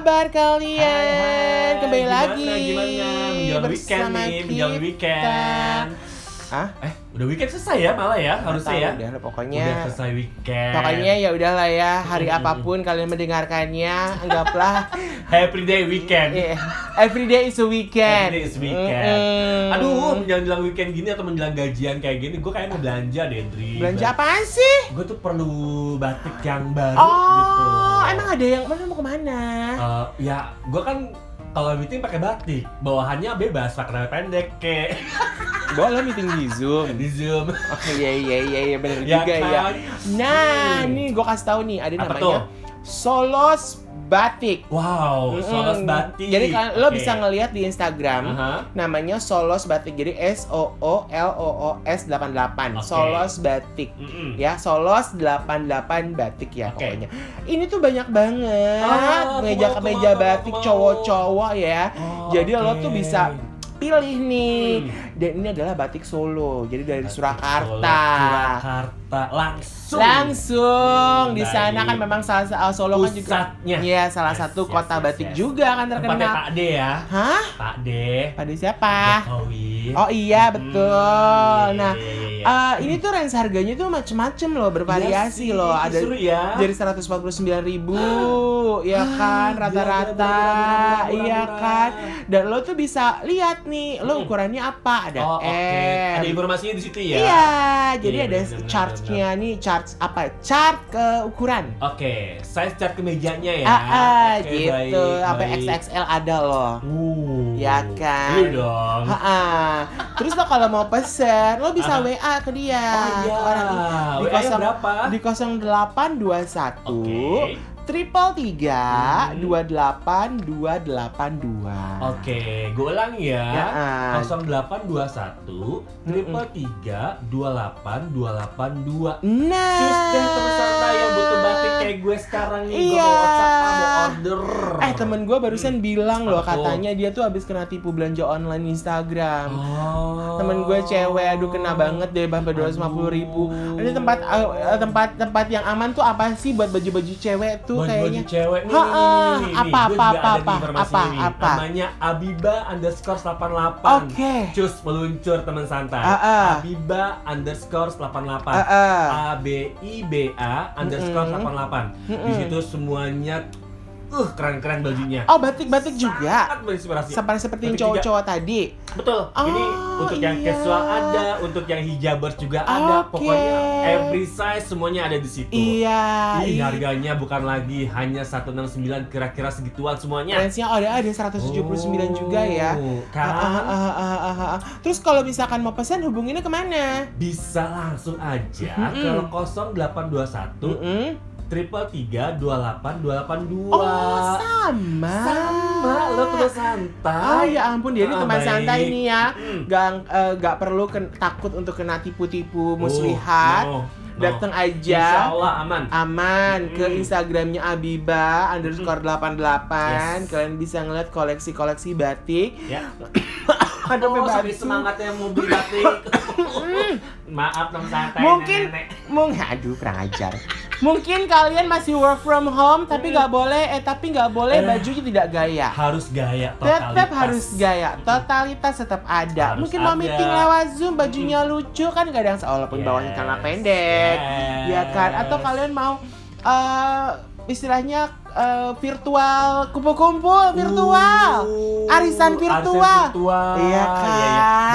kabar kalian? Hai, hai. Kembali Gimana, lagi gimana? Menjelang weekend bersama nih, menjelang weekend. Hah? Eh, udah weekend selesai ya malah ya, harusnya ya. Udah, pokoknya. Udah selesai weekend. Pokoknya ya udahlah ya, hari Mm-mm. apa pun kalian mendengarkannya, anggaplah Happy day weekend. eh, every day is a weekend. Every day is weekend. Mm-mm. Aduh, menjelang weekend gini atau menjelang gajian kayak gini, gue kayak mau belanja deh, Dri. belanja apaan sih? Gue tuh perlu batik yang baru Oh, gitu. emang ada yang mana mau ke mana? Eh, ya, gue kan kalau meeting pakai batik, bawahannya bebas, pakai pendek kayak Boleh meeting di Zoom. di Zoom. Oh iya iya iya iya benar Ya juga ya. Nah, Hmm. nih gue kasih tahu nih ada Apa namanya tuh? Solos Batik. Wow, solos Mm-mm. batik. Jadi kan lo bisa ngelihat di Instagram Aha. namanya Solos Batik. Jadi S O O L O O S 88. Oke. Solos Batik. Mm-mm. Ya, Solos 88 batik ya Oke. pokoknya. Ini tuh banyak banget Ah, aku meja batik cowok-cowok ya. Oh, Jadi lo oke. tuh bisa pilih nih. Hmm. Dan ini adalah batik Solo. Jadi dari Batik Surakarta. Solo, Surakarta langsung. Langsung di sana kan memang salah uh, Solo kan juga pusatnya. Iya, salah Yes, satu yes, kota yes, batik yes. juga kan Tempatnya terkenal. Pak D ya. Hah? Pak D. Pada siapa? Jokowi. Oh iya betul. Hmm, Nah, iya, eh, ini tuh range harganya tuh macem-macem loh, bervariasi Iya sih, loh. Ada seru ya. dari 149.000 ribu, ya kan rata-rata, iya kan. Dan lo tuh bisa lihat nih, lo ukurannya apa? Ada Oh, oke. M. Ada informasinya di situ ya. Iya, jadi Iya, ada chartnya nih, chart apa? Chart ke ukuran. Oke, size cat kemejanya ya. Ah, ah, Oke, gitu. baik, Sampai baik. XXL ada loh. Uh. Ya kan? Iya dong. Ha-ha. Terus lo kalau mau pesen, lo bisa Ah. WA ke dia. Oh iya. Ke orang di WA-nya kosong- berapa? Di 0821 Oke. Triple tiga Hmm. dua delapan dua delapan dua. Oke, gue ulang ya. Ya, ah. 0821 triple tiga dua delapan dua delapan dua. Nah. Cus deh teman santai yang butuh batik kayak gue sekarang nih. Gue Iya. mau WhatsApp, mau order. Eh temen gue barusan bilang loh katanya dia tuh habis kena tipu belanja online Instagram. Oh. Temen gue cewek, aduh kena banget deh sampai dua ribu. Ini tempat eh, tempat tempat yang aman tuh apa sih buat baju-baju cewek tuh Baju-baju kayaknya? cewek nih, Ha, nih, nih, nih, nih. Apa, Gue apa, apa, ada nih apa, apa, nih. apa? Namanya Abiba underscore 88 Oke. Cus meluncur teman santai Ah, ah. Abiba underscore 88 Ah, ah. A B I B A underscore Mm-mm. 88 Di Mm-mm. situ semuanya uh keren-keren bajunya Oh batik-batik juga. Sangat berinspirasi Seperti seperti yang juga. cowok-cowok tadi. Betul, ini Oh, untuk yang iya. casual ada, untuk yang hijabers juga ada Oke. Pokoknya every size semuanya ada di situ Iya. Ih, iya. harganya bukan lagi hanya 169 kira-kira segituan semuanya. Range-nya oh, ada ada 179 juga ya. Oh, Ah, ah, Kan ah, ah, ah, ah, ah. Terus kalau misalkan mau pesan hubunginnya ke mana? bisa langsung aja Mm-mm. ke 0821 Mm-mm. Triple tiga dua delapan dua delapan dua. Oh sama. Sama, lo terus santai. Oh ya ampun dia ini Ah, teman baik. santai ini ya. Hmm. Gak eh, gak perlu ken- takut untuk kena tipu-tipu Oh, muslihat. no, no. Datang Insya aja. Allah aman. aman ke Mm. Instagramnya Abiba underscore 88 Yes. kalian bisa ngeliat koleksi-koleksi batik Ya. ada Oh, sampai semangatnya mau beli batik. Maaf teman santai. Mungkin- nenek. Mung, aduh kurang ajar. Mungkin kalian masih work from home tapi nggak boleh eh tapi nggak boleh Eh. bajunya tidak gaya. harus gaya Tetap totalitas. harus gaya, totalitas tetap ada. Harus Mungkin mau meeting lewat Zoom bajunya lucu kan nggak ada yang walaupun Yes, bawahnya celana pendek. Ya kan? Atau yes. kalian mau eh istilahnya eh, virtual kumpul-kumpul virtual. Uh, Arisan virtual. virtual. Iya Mau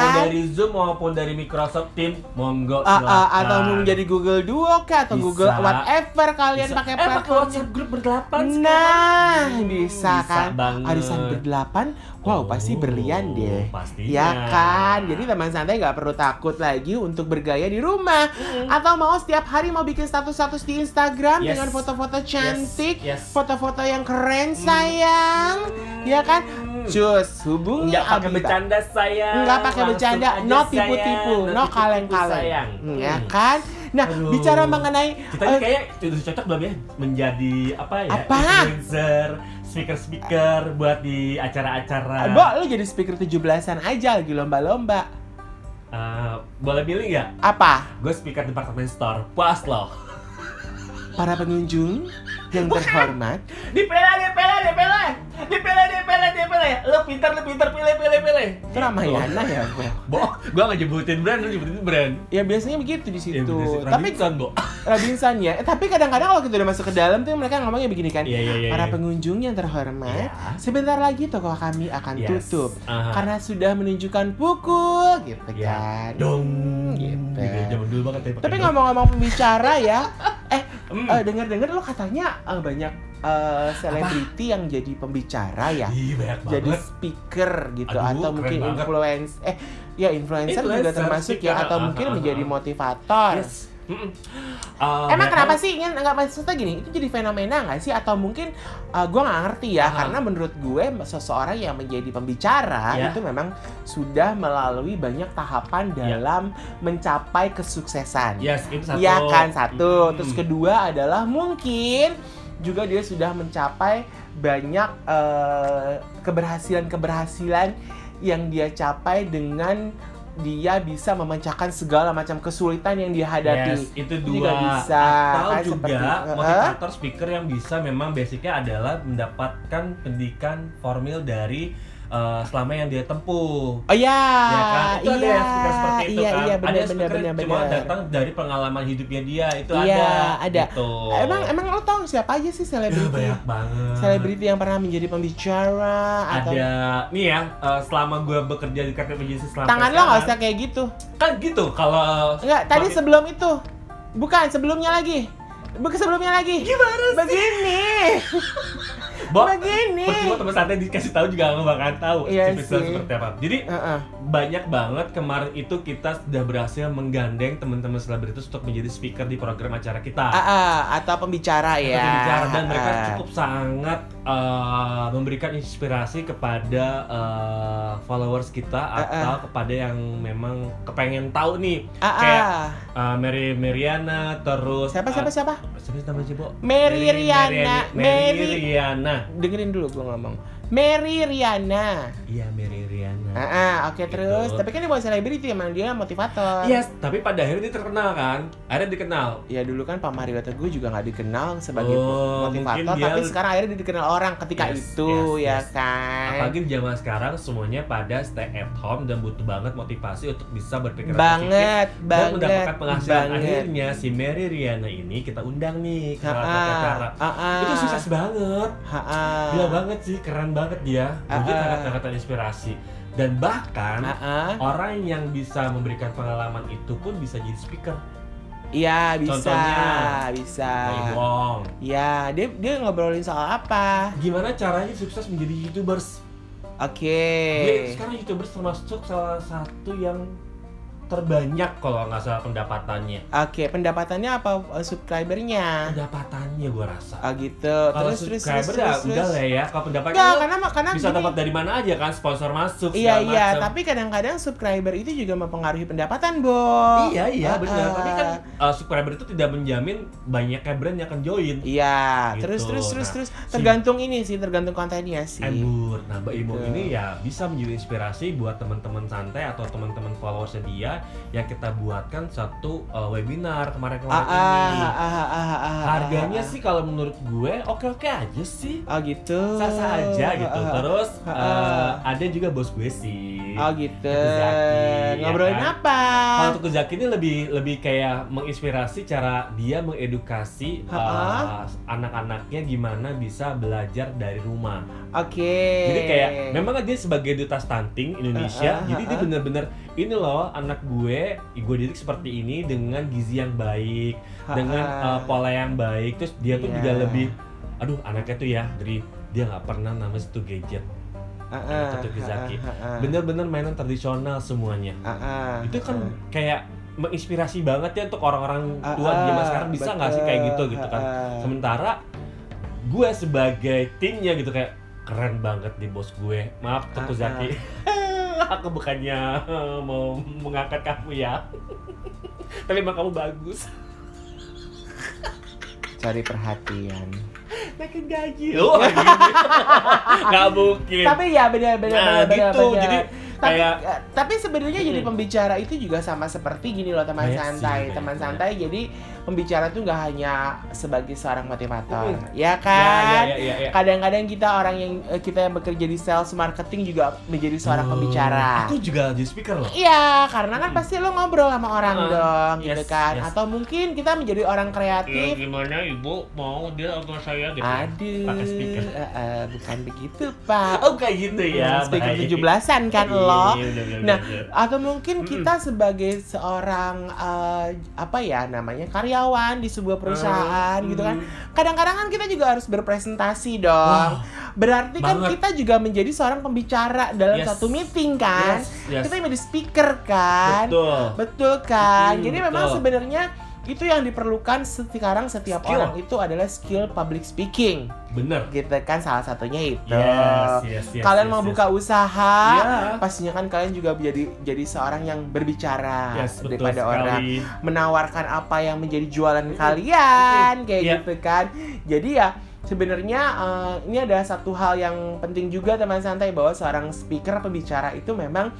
kan? dari Zoom maupun dari Microsoft Teams, monggo ah, silakan. atau mau menjadi Google Duo kah atau Bisa. Google whatever kalian Bisa. pakai eh, pakai platformnya. WhatsApp grup berdelapan Nah, sekarang. bisa kan? banget. Arisan berdelapan, wow pasti Oh, berlian deh. Pastinya. Ya kan, jadi teman santai nggak perlu takut lagi untuk bergaya di rumah Atau mau setiap hari mau bikin status-status di Instagram Yes. dengan foto-foto cantik yes. Foto-foto yang keren sayang Ya kan, cus hubungi Nggak pakai bercanda sayang. Nggak pakai bercanda, no tipu-tipu, no kaleng-kaleng. Hmm, Ya Hmm. kan, nah Aduh. bicara mengenai Kita eh, kayak udah cocok belum ya menjadi apa ya? Apa? Influencer, speaker-speaker buat di acara-acara. Mbak, lu jadi speaker 17-an aja lagi lomba-lomba Eh, boleh pilih nggak? Apa? Gue speaker department store. Puas loh. Para pengunjung yang terhormat Dipela, dipela, dipilih, dipilih, dipilih, dipilih. Lu pintar, lu pintar, pilih, pilih, pilih. Itu Ramayana ya, Bo? Bo, gua nggak nyebutin brand, lu nyebutin brand. Ya biasanya begitu di situ. Ya, tapi Robinson, Bo. Robinson ya. Eh, tapi kadang-kadang kalau kita udah masuk ke dalam tuh mereka ngomongnya begini kan. Iya, iya, iya, Para pengunjung yang terhormat, sebentar lagi toko kami akan Yes. tutup Aha. karena sudah menunjukkan pukul gitu Ya, kan. dong. Gitu. Zaman dulu banget ya. Tapi ngomong-ngomong pembicara ya, eh Hmm. eh, dengar-dengar lo katanya eh, banyak eh, selebriti yang jadi pembicara ya. Ih, Jadi speaker gitu Aduh, atau mungkin banget. influence eh ya influencer, juga Influencer, termasuk ya atau ah, mungkin ah, menjadi ah. motivator. Yes. Uh, Emang kenapa sih ingin nggak maksudnya gini itu jadi fenomena nggak sih atau mungkin uh, gue nggak ngerti ya Ah. karena menurut gue seseorang yang menjadi pembicara Ya. itu memang sudah melalui banyak tahapan Ya. dalam mencapai kesuksesan. Yes, itu satu. Iya kan satu. Mm. Terus kedua adalah mungkin juga dia sudah mencapai banyak eh, keberhasilan-keberhasilan yang dia capai dengan dia bisa memecahkan segala macam kesulitan yang dia hadapi. Yes, itu dua. juga bisa, Atau kan, juga seperti- motivator speaker yang bisa memang basicnya adalah mendapatkan pendidikan formil dari uh, selama yang dia tempuh. Oh iya, ya kan? Itu ada iya, yang speaker seperti itu iya, kan. Iya, ada benar, yang speaker benar, yang cuma benar. datang dari pengalaman hidupnya dia. Itu Iya, ada. ada. Gitu. Emang emang lo tau siapa aja sih selebriti? banyak banget. Selebriti yang pernah menjadi pembicara atau ada nih ya uh, selama gue bekerja di KPP Agency selama tangan lo nggak usah kayak gitu. kan gitu kalau Enggak, tadi sebelum itu. Bukan, sebelumnya lagi. Bukan sebelumnya lagi. gimana sih Begini. Bo, Begini. percuma teman santai dikasih tahu juga nggak bakalan tahu Iya seperti apa. Jadi Heeh. banyak banget kemarin itu kita sudah berhasil menggandeng teman-teman selebritis untuk menjadi speaker di program acara kita. Ah, ah, atau pembicara Atau ya. berbicara, dan mereka Ah. cukup sangat uh, memberikan inspirasi kepada uh, followers kita Ah, atau kepada yang memang kepengen tahu nih Ah, kayak ah. uh, Mary Mariana terus Siapa siapa uh, siapa? siapa Bo? Mary Riana. Mary. Riana. Dengerin dulu gua ngomong. Mary Riana. Iya Mary. Ah, ah, oke terus. Gitu. Tapi kan dia bukan selebriti, emang dia motivator. Yes, tapi pada akhirnya dia terkenal kan? Akhirnya dikenal. Ya dulu kan Pak Mario Teguh juga nggak dikenal sebagai Oh, motivator, mungkin dia- tapi sekarang akhirnya dia dikenal orang ketika Yes, itu yes, ya yes. kan. Apalagi di zaman sekarang semuanya pada stay at home dan butuh banget motivasi untuk bisa berpikiran banget, positif dan banget, mendapatkan penghasilan. banget. Akhirnya si Mary Riana ini kita undang nih ke acara. Itu sukses banget. Ah, ah. Gila banget sih, keren banget dia. Ah. sangat-sangat inspirasi. Dan bahkan Ah, ah. orang yang bisa memberikan pengalaman itu pun bisa jadi speaker. Iya bisa, Contohnya, bisa. Wong. Ya dia dia ngobrolin soal apa? Gimana caranya sukses menjadi youtubers? Oke. Dia sekarang youtubers termasuk salah satu yang terbanyak kalau nggak salah pendapatannya. Oke pendapatannya apa eh, subscribernya? Pendapatannya gue rasa. Oh gitu. Kalau Terus terus terus subscriber terus. ya terus. udah lah ya. Kalau pendapatannya Enggak, lu karena karena bisa gini- dapat dari mana aja kan sponsor masuk Iya iya, macam. tapi kadang-kadang subscriber itu juga mempengaruhi pendapatan, Bo. Iya iya Ah, benar. ah. Tapi kan uh, subscriber itu tidak menjamin banyaknya brand yang akan join. Iya, Gitu. terus terus terus Nah, terus si- tergantung ini sih, tergantung kontennya sih. Embur. Nah, Mbak Imo Gitu. ini ya bisa menjadi inspirasi buat teman-teman santai atau teman-teman followersnya dia yang kita buatkan satu uh, webinar Ah, kemarin-kemarin ah, ini. ah, ah, ah, ah, ah, Harganya ah, sih kalau menurut gue oke-oke aja sih. ah. Oh gitu. Sah-sah aja gitu. Ah, ah, Terus ah, uh, ah. ada juga bos gue sih. Oh gitu. Zaki, Ngobrolin ya kan? apa? Kalau Teguh Zaki ini lebih lebih kayak menginspirasi cara dia mengedukasi uh, anak-anaknya gimana bisa belajar dari rumah. Oke. Jadi kayak memang dia sebagai duta stunting Indonesia, jadi dia bener-bener ini loh anak gue, gue didik seperti ini dengan gizi yang baik, Ha-ha. dengan uh, pola yang baik. Terus dia tuh Iya. juga lebih, aduh anaknya tuh ya dari dia nggak pernah namanya satu gadget, Gitu, Teguh Zaki. ah. bener-bener mainan tradisional semuanya. Itu kan kayak menginspirasi banget ya untuk orang-orang tua di zaman sekarang bisa nggak sih kayak gitu gitu kan. Sementara gue sebagai timnya gitu kayak keren banget di bos gue. Maaf Teguh Ah, Zaki. Aku bukannya mau mengangkat kamu ya. Tapi emang kamu bagus. Cari perhatian. Naikin gaji. Oh, gini. Nggak mungkin. Tapi ya benar benar nah, benar gitu. benar. Jadi tapi Kayak eh, tapi sebenarnya jadi Mm-mm. pembicara itu juga sama seperti gini loh teman Banyak sih, santai teman banyak. santai jadi pembicara tuh nggak hanya sebagai seorang motivator Mm. ya ya, kan ya, ya, ya. kadang-kadang kita orang yang eh, kita yang bekerja di sales marketing juga menjadi seorang Oh, pembicara Aku juga jadi speaker loh. Iya, karena kan Mm. pasti lo ngobrol sama orang Uh, dong, gitu yes, kan. yes. Atau mungkin kita menjadi orang kreatif. gimana ibu mau dia sama saya gitu Aduh, Pakai speaker. eh, eh, bukan begitu pak. Oh kayak gitu ya. Hmm, speaker baik. 17-an kan Iya, lo. iya, bener, bener, Nah. Atau mungkin kita sebagai seorang eh, apa ya namanya karyawan di sebuah perusahaan gitu kan. Hmm. Kadang-kadang kan kita juga harus berpresentasi dong. Wah, Berarti kan banget. kita juga menjadi seorang pembicara dalam Yes. satu meeting kan. Yes, yes. Kita menjadi speaker kan. Betul. Betul kan? Mm, Jadi memang sebenarnya itu yang diperlukan sekarang setiap Skill. orang itu adalah skill public speaking. Bener. Gitu kan salah satunya itu. Yes, yes, yes. kalian yes, mau yes. buka usaha, Iya. pastinya kan kalian juga jadi jadi seorang yang berbicara Yes, daripada sekali. orang menawarkan apa yang menjadi jualan kalian kayak Iya. gitu kan. Jadi ya sebenarnya eh, ini ada satu hal yang penting juga teman santai bahwa seorang speaker pembicara itu memang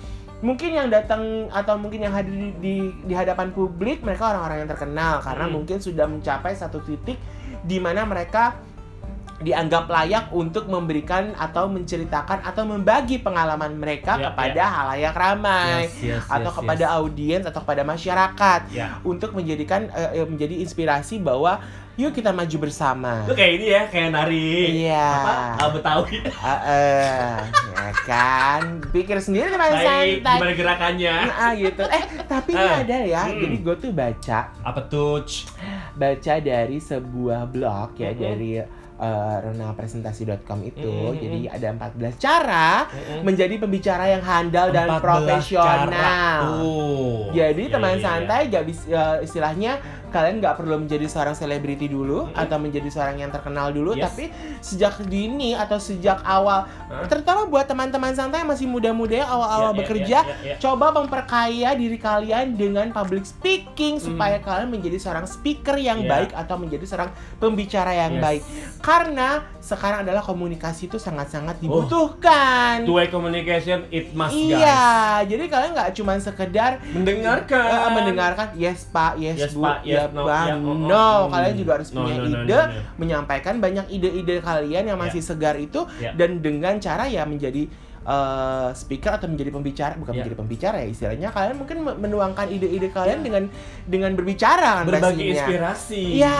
mungkin yang datang atau mungkin yang hadir di, di, di hadapan publik mereka orang-orang yang terkenal karena Hmm. mungkin sudah mencapai satu titik di mana mereka dianggap layak untuk memberikan atau menceritakan atau membagi pengalaman mereka Ya, kepada halayak ramai Yes, yes, atau yes, kepada yes. audiens atau kepada masyarakat Ya. untuk menjadikan eh, eh, menjadi inspirasi bahwa yuk kita maju bersama. Itu kayak ini ya, kayak nari. Iya. Apa? Ah, Betawi. Ah, eh, ya kan, pikir sendiri teman Baik, santai. gimana gerakannya? Ah, gitu. Eh, tapi ini Ah, ada ya. hmm. Jadi gue tuh baca Apa tuh? Baca dari sebuah blog ya Mm-mm. dari uh, ronapresentasi.com itu. Mm-mm, Jadi ada 14 cara Mm-mm. menjadi pembicara yang handal dan 14 profesional. cara. Jadi Iya, teman iya, iya. santai gak bisa uh, istilahnya kalian nggak perlu menjadi seorang selebriti dulu Mm-mm. atau menjadi seorang yang terkenal dulu, Yes. tapi sejak dini atau sejak awal, Hah? terutama buat teman-teman santai yang masih muda-muda ya awal-awal Ya, ya, bekerja, ya, ya, ya. coba memperkaya diri kalian dengan public speaking Hmm. supaya kalian menjadi seorang speaker yang Ya. baik atau menjadi seorang pembicara yang Yes. baik. Karena sekarang adalah komunikasi itu sangat-sangat Oh. dibutuhkan. Two way communication it must Iya, guys. jadi kalian nggak cuma sekedar Mendengarkan. eh, mendengarkan yes pak, yes, Yes, bu, Pak, yes, ya no, bang, ya, oh, oh, no, hmm. kalian juga harus No, punya no, no, ide, no, no. menyampaikan banyak ide-ide kalian yang masih segar itu Ya. dan dengan cara ya menjadi eh, speaker atau menjadi pembicara bukan Ya. menjadi pembicara ya istilahnya kalian mungkin me- menuangkan ide-ide kalian dengan dengan berbicara kan Berbagi pastinya. inspirasi. Iya.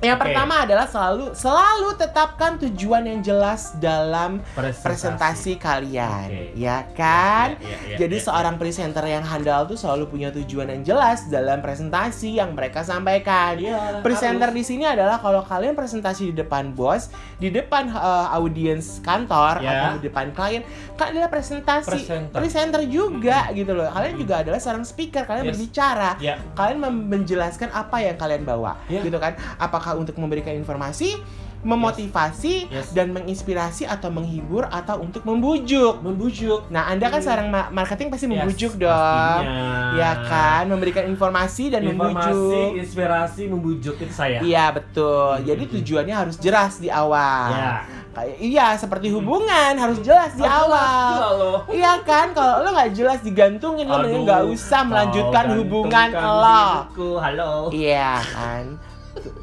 Yang Oke. pertama adalah selalu selalu tetapkan tujuan yang jelas dalam Presentasi. presentasi kalian, Oke. ya kan? Ya, ya, ya, Jadi ya, seorang presenter yang handal tuh selalu punya tujuan yang jelas dalam presentasi yang mereka sampaikan. Iya, Presenter harus. di sini adalah kalau kalian presentasi di depan bos, di depan eh, audiens kantor Ya. atau di depan klien, kalian adalah presentasi Presenter. presenter juga gitu loh. Kalian juga adalah seorang speaker, kalian Yes. berbicara. Ya. Kalian menjelaskan apa yang kalian bawa, Ya. gitu kan? Apakah untuk memberikan informasi, memotivasi Yes. dan menginspirasi atau menghibur atau untuk membujuk. membujuk. Nah, Anda kan Hmm. seorang ma- marketing pasti Yes, membujuk dong. pastinya. Ya kan, memberikan informasi dan Informasi, membujuk. inspirasi, membujuk itu saya. Iya, betul. Hmm. Jadi tujuannya harus jelas di awal. Ya. Kayak iya, seperti hubungan harus jelas di awal. Iya kan, kalau lo nggak jelas digantungin lo mending nggak usah melanjutkan hubungan lo. Halo. Iya kan,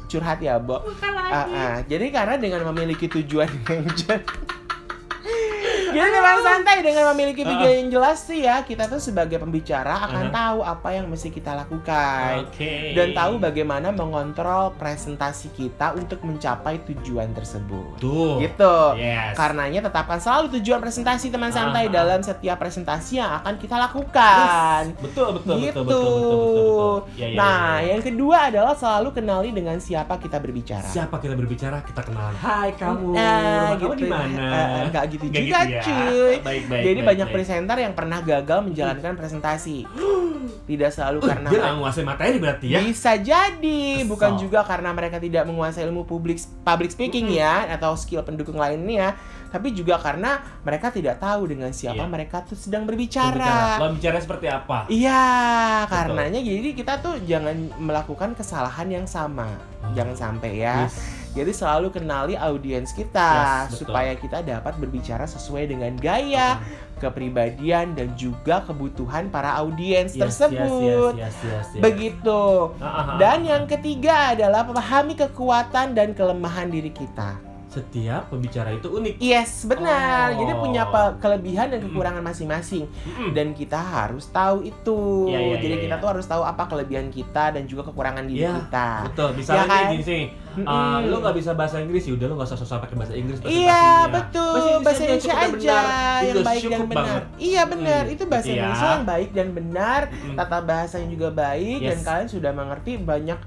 curhat ya, Bo. Ah, ah. Jadi karena dengan memiliki tujuan yang jelas Jadi memang santai dengan memiliki Ah. tujuan yang jelas sih ya kita tuh sebagai pembicara akan Aha. tahu apa yang mesti kita lakukan Oke. dan tahu bagaimana mengontrol presentasi kita untuk mencapai tujuan tersebut. Tuh. Gitu. Yes. Karenanya tetapkan selalu tujuan presentasi teman santai Aha. dalam setiap presentasi yang akan kita lakukan. Betul, betul, gitu. betul, betul, betul, betul, betul. Ya, ya, nah, ya, ya. yang kedua adalah selalu kenali dengan siapa kita berbicara. Siapa kita berbicara, kita kenalan. Hai kamu. Nah, kamu di mana? Eh, eh, nggak gitu Nggak juga, gitu ya. Cuy. Baik, baik. Jadi baik, banyak baik. presenter yang pernah gagal menjalankan presentasi. Tidak selalu Uh, karena dia nggak menguasai materi berarti ya? bisa jadi, Kesel. bukan juga karena mereka tidak menguasai ilmu publik public speaking Mm-mm. ya atau skill pendukung lainnya, tapi juga karena mereka tidak tahu dengan siapa Iya. mereka tuh sedang Berbicara. berbicara. Bicara seperti apa? Iya, karenanya jadi kita tuh jangan melakukan kesalahan yang sama. Oh. Jangan sampai ya. Yes. Jadi selalu kenali audiens kita Yes, betul. supaya kita dapat berbicara sesuai dengan gaya, kepribadian dan juga kebutuhan para audiens Yes, tersebut. Yes, yes, yes, yes, yes. Begitu. Ah, ah, ah. Dan yang ketiga adalah memahami kekuatan dan kelemahan diri kita. Setiap pembicara itu unik. Yes, benar. Oh. Jadi punya kelebihan dan kekurangan masing-masing Mm-mm. dan kita harus tahu itu. Iya, iya, Jadi iya, kita iya. tuh harus tahu apa kelebihan kita dan juga kekurangan diri Iya, kita. Betul, misalnya Ya kan? gini sih, Mm-mm. uh, lu nggak bisa bahasa Inggris ya udah lu nggak usah sosok pakai bahasa Inggris Iya betul bahasa Indonesia cukup dan aja benar. yang Itu baik dan benar. banget. Iya benar Hmm, itu bahasa ya. Indonesia yang baik dan benar, tata bahasanya juga baik dan Yes. kalian sudah mengerti banyak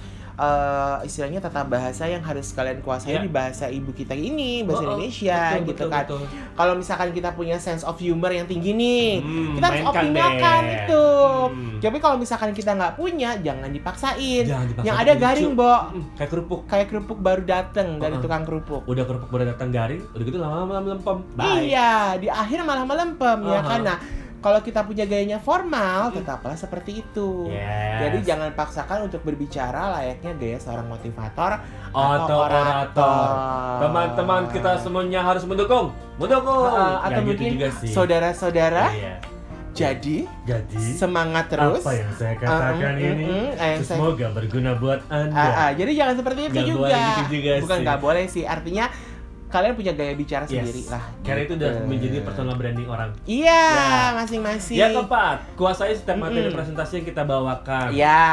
eh, istilahnya tata bahasa yang harus kalian kuasai Ya. di bahasa ibu kita ini bahasa Oh, oh, Indonesia betul, gitu betul, kan. Kalau misalkan kita punya sense of humor yang tinggi nih, Hmm, kita harus optimalkan deh. itu. Hmm. Tapi kalau misalkan kita nggak punya, jangan dipaksain. Jangan dipaksa yang ada garing, Bo. Mm, Kayak kerupuk. Kayak kerupuk baru dateng dari Uh-uh. tukang kerupuk. Udah kerupuk baru datang garing, udah gitu lama-lama melempem. Bye. Iya, di akhir malah melempem ya Uh-huh. kan. Nah, kalau kita punya gayanya formal, tetaplah seperti itu. Yes. Jadi jangan paksakan untuk berbicara layaknya gaya seorang motivator Auto orator. Teman-teman kita semuanya harus mendukung. Mendukung. Uh, atau gitu mungkin sih. saudara-saudara, Iya. jadi Jadi semangat terus. apa yang saya katakan Uh, mm, ini mm, mm, saya- semoga berguna buat anda. Ah, ah, jadi jangan seperti itu Nggak juga. boleh gitu juga Bukan nggak boleh sih. Artinya kalian punya gaya bicara Yes. sendiri lah. Karena itu udah gitu. menjadi personal branding orang. Iya, Ya. masing-masing. Yang keempat, kuasai setiap materi Mm-mm. presentasi yang kita bawakan. Iya.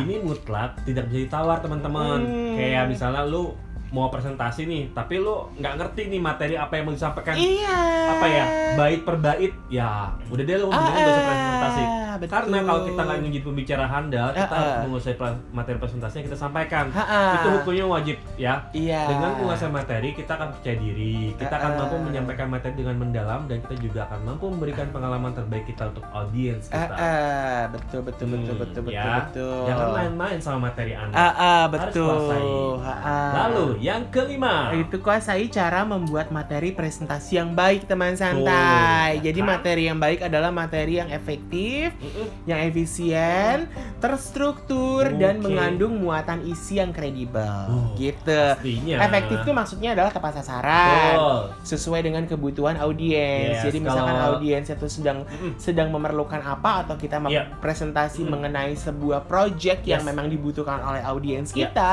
Ini mutlak tidak bisa ditawar teman-teman. Hmm. Kayak misalnya lu mau presentasi nih, tapi lu nggak ngerti nih materi apa yang mau disampaikan. Iya. Apa ya? Bait per bait, ya udah deh lu Ah, mendingan gak usah presentasi. ah, betul. Karena kalau kita nggak jadi pembicara handal, kita Ah, ah. harus menguasai materi presentasi yang kita sampaikan. Ah. Itu hukumnya wajib ya. Iya. Dengan menguasai materi, kita akan percaya diri, kita akan Ah, ah. mampu menyampaikan materi dengan mendalam, dan kita juga akan mampu memberikan pengalaman terbaik kita untuk audiens Ah, kita. ah, betul betul betul Hmm, betul betul ya. betul. Jangan main-main sama materi Anda. Ah, ah, Harus betul. kuasai. Ah, ah. Lalu yang kelima. itu kuasai cara membuat materi presentasi yang baik teman santai. Tuh, ya Jadi kan? materi yang baik adalah materi yang efektif, Mm-mm. yang efisien, terstruktur dan Oke. mengandung muatan isi yang kredibel. Oh, gitu. Pastinya. Efektif itu maksudnya adalah tepat sasaran. Betul. sesuai dengan kebutuhan audiens. Yes, Jadi misalkan kalau- audiens itu sedang Mm-mm. sedang memerlukan apa atau kita Iya. presentasi Mm. mengenai sebuah project yang Yes. memang dibutuhkan oleh audiens Iya. kita,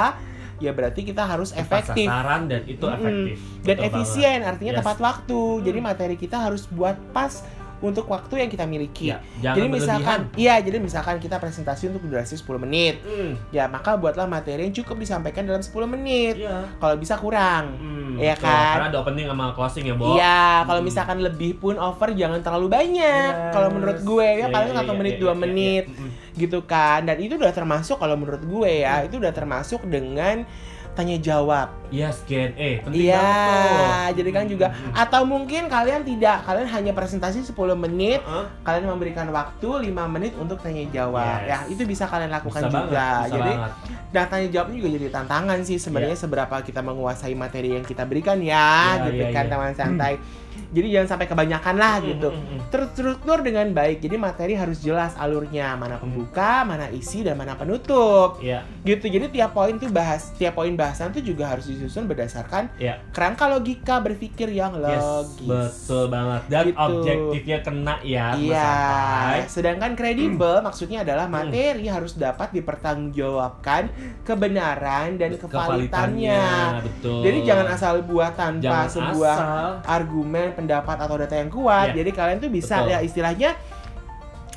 ya berarti kita harus Tepat efektif sasaran dan itu Mm-mm. efektif. dan Betul efisien, artinya Yes. tepat waktu. Jadi Mm. materi kita harus buat pas untuk waktu yang kita miliki. Ya, jadi misalkan, iya, jadi misalkan kita presentasi untuk durasi 10 menit. Hmm, Ya, maka buatlah materi yang cukup disampaikan dalam 10 menit. Iya. Kalau bisa kurang. Hmm, Iya betul. kan? Karena ada opening sama closing ya, Bo. Iya, kalau Hmm. misalkan lebih pun over jangan terlalu banyak. Yes. Kalau menurut gue ya Iya, paling iya, satu iya, menit iya, dua iya, menit iya. Mm-mm. gitu kan. Dan itu udah termasuk kalau menurut gue ya Hmm. itu udah termasuk dengan tanya jawab. Yes, Q&A. Penting Iya, banget tuh. jadi kan juga atau mungkin kalian tidak, kalian hanya presentasi 10 menit, Heeh. kalian memberikan waktu 5 menit untuk tanya jawab. Yes. Ya, itu bisa kalian lakukan Bisa juga. banget, bisa jadi banget. Nah, tanya jawabnya juga jadi tantangan sih sebenarnya seberapa kita menguasai materi yang kita berikan ya, Iya, gitu iya, kan iya. teman santai. Jadi jangan sampai kebanyakan lah gitu. Terstruktur dengan baik. Jadi materi harus jelas alurnya, mana pembuka, mana isi dan mana penutup. Iya, Gitu. Jadi tiap poin tuh bahas, tiap poin bahasan tuh juga harus disusun berdasarkan iya. kerangka logika berpikir yang Yes, logis. betul banget. Dan Gitu. objektifnya kena ya, Iya, santai. sedangkan kredibel maksudnya adalah materi harus dapat dipertanggungjawabkan kebenaran dan kevalitannya. betul. Jadi jangan asal buat tanpa Jangan sebuah asal. argumen, pendapat atau data yang kuat. Iya. Jadi kalian tuh bisa Betul. ya istilahnya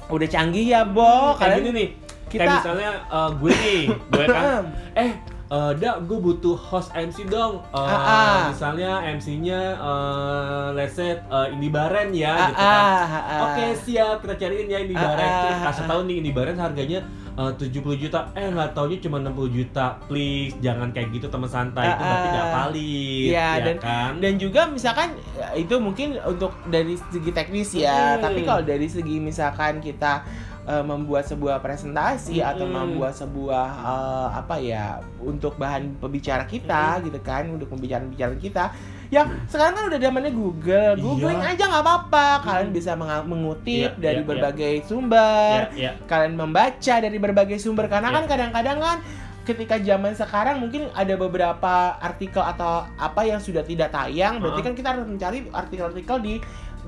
udah canggih ya, Bo. Kayak Kalian gini nih, kita- kayak misalnya eh, gue nih, gue kan, eh eh dak gue butuh host MC dong. Eh, Ah, ah. Misalnya MC-nya, eh let's say eh, Indi Baren ya, Ah, gitu kan. ah, ah, ah. Oke siap, kita cariin ya Indi Ah, Baren. ah, kasih ah. tahu nih Indi Baren harganya eh, 70 juta. Eh nggak taunya cuma 60 juta. Please jangan kayak gitu teman santai. Itu Ah, berarti nggak valid. Iya, ya dan- kan? Dan juga misalkan ya, itu mungkin untuk dari segi teknis ya, Hmm. tapi kalau dari segi misalkan kita eh, membuat sebuah presentasi atau Mm-mm. membuat sebuah eh, apa ya untuk bahan pembicara kita gitu kan untuk pembicaraan-pembicaraan kita ya sekarang kan udah zamannya Google Iya. googling aja nggak apa-apa kalian bisa mengutip Iya, dari iya, iya. berbagai sumber Ya, ya. kalian membaca dari berbagai sumber karena Iya. kan kadang-kadang kan ketika zaman sekarang mungkin ada beberapa artikel atau apa yang sudah tidak tayang berarti Heeh. kan kita harus mencari artikel-artikel di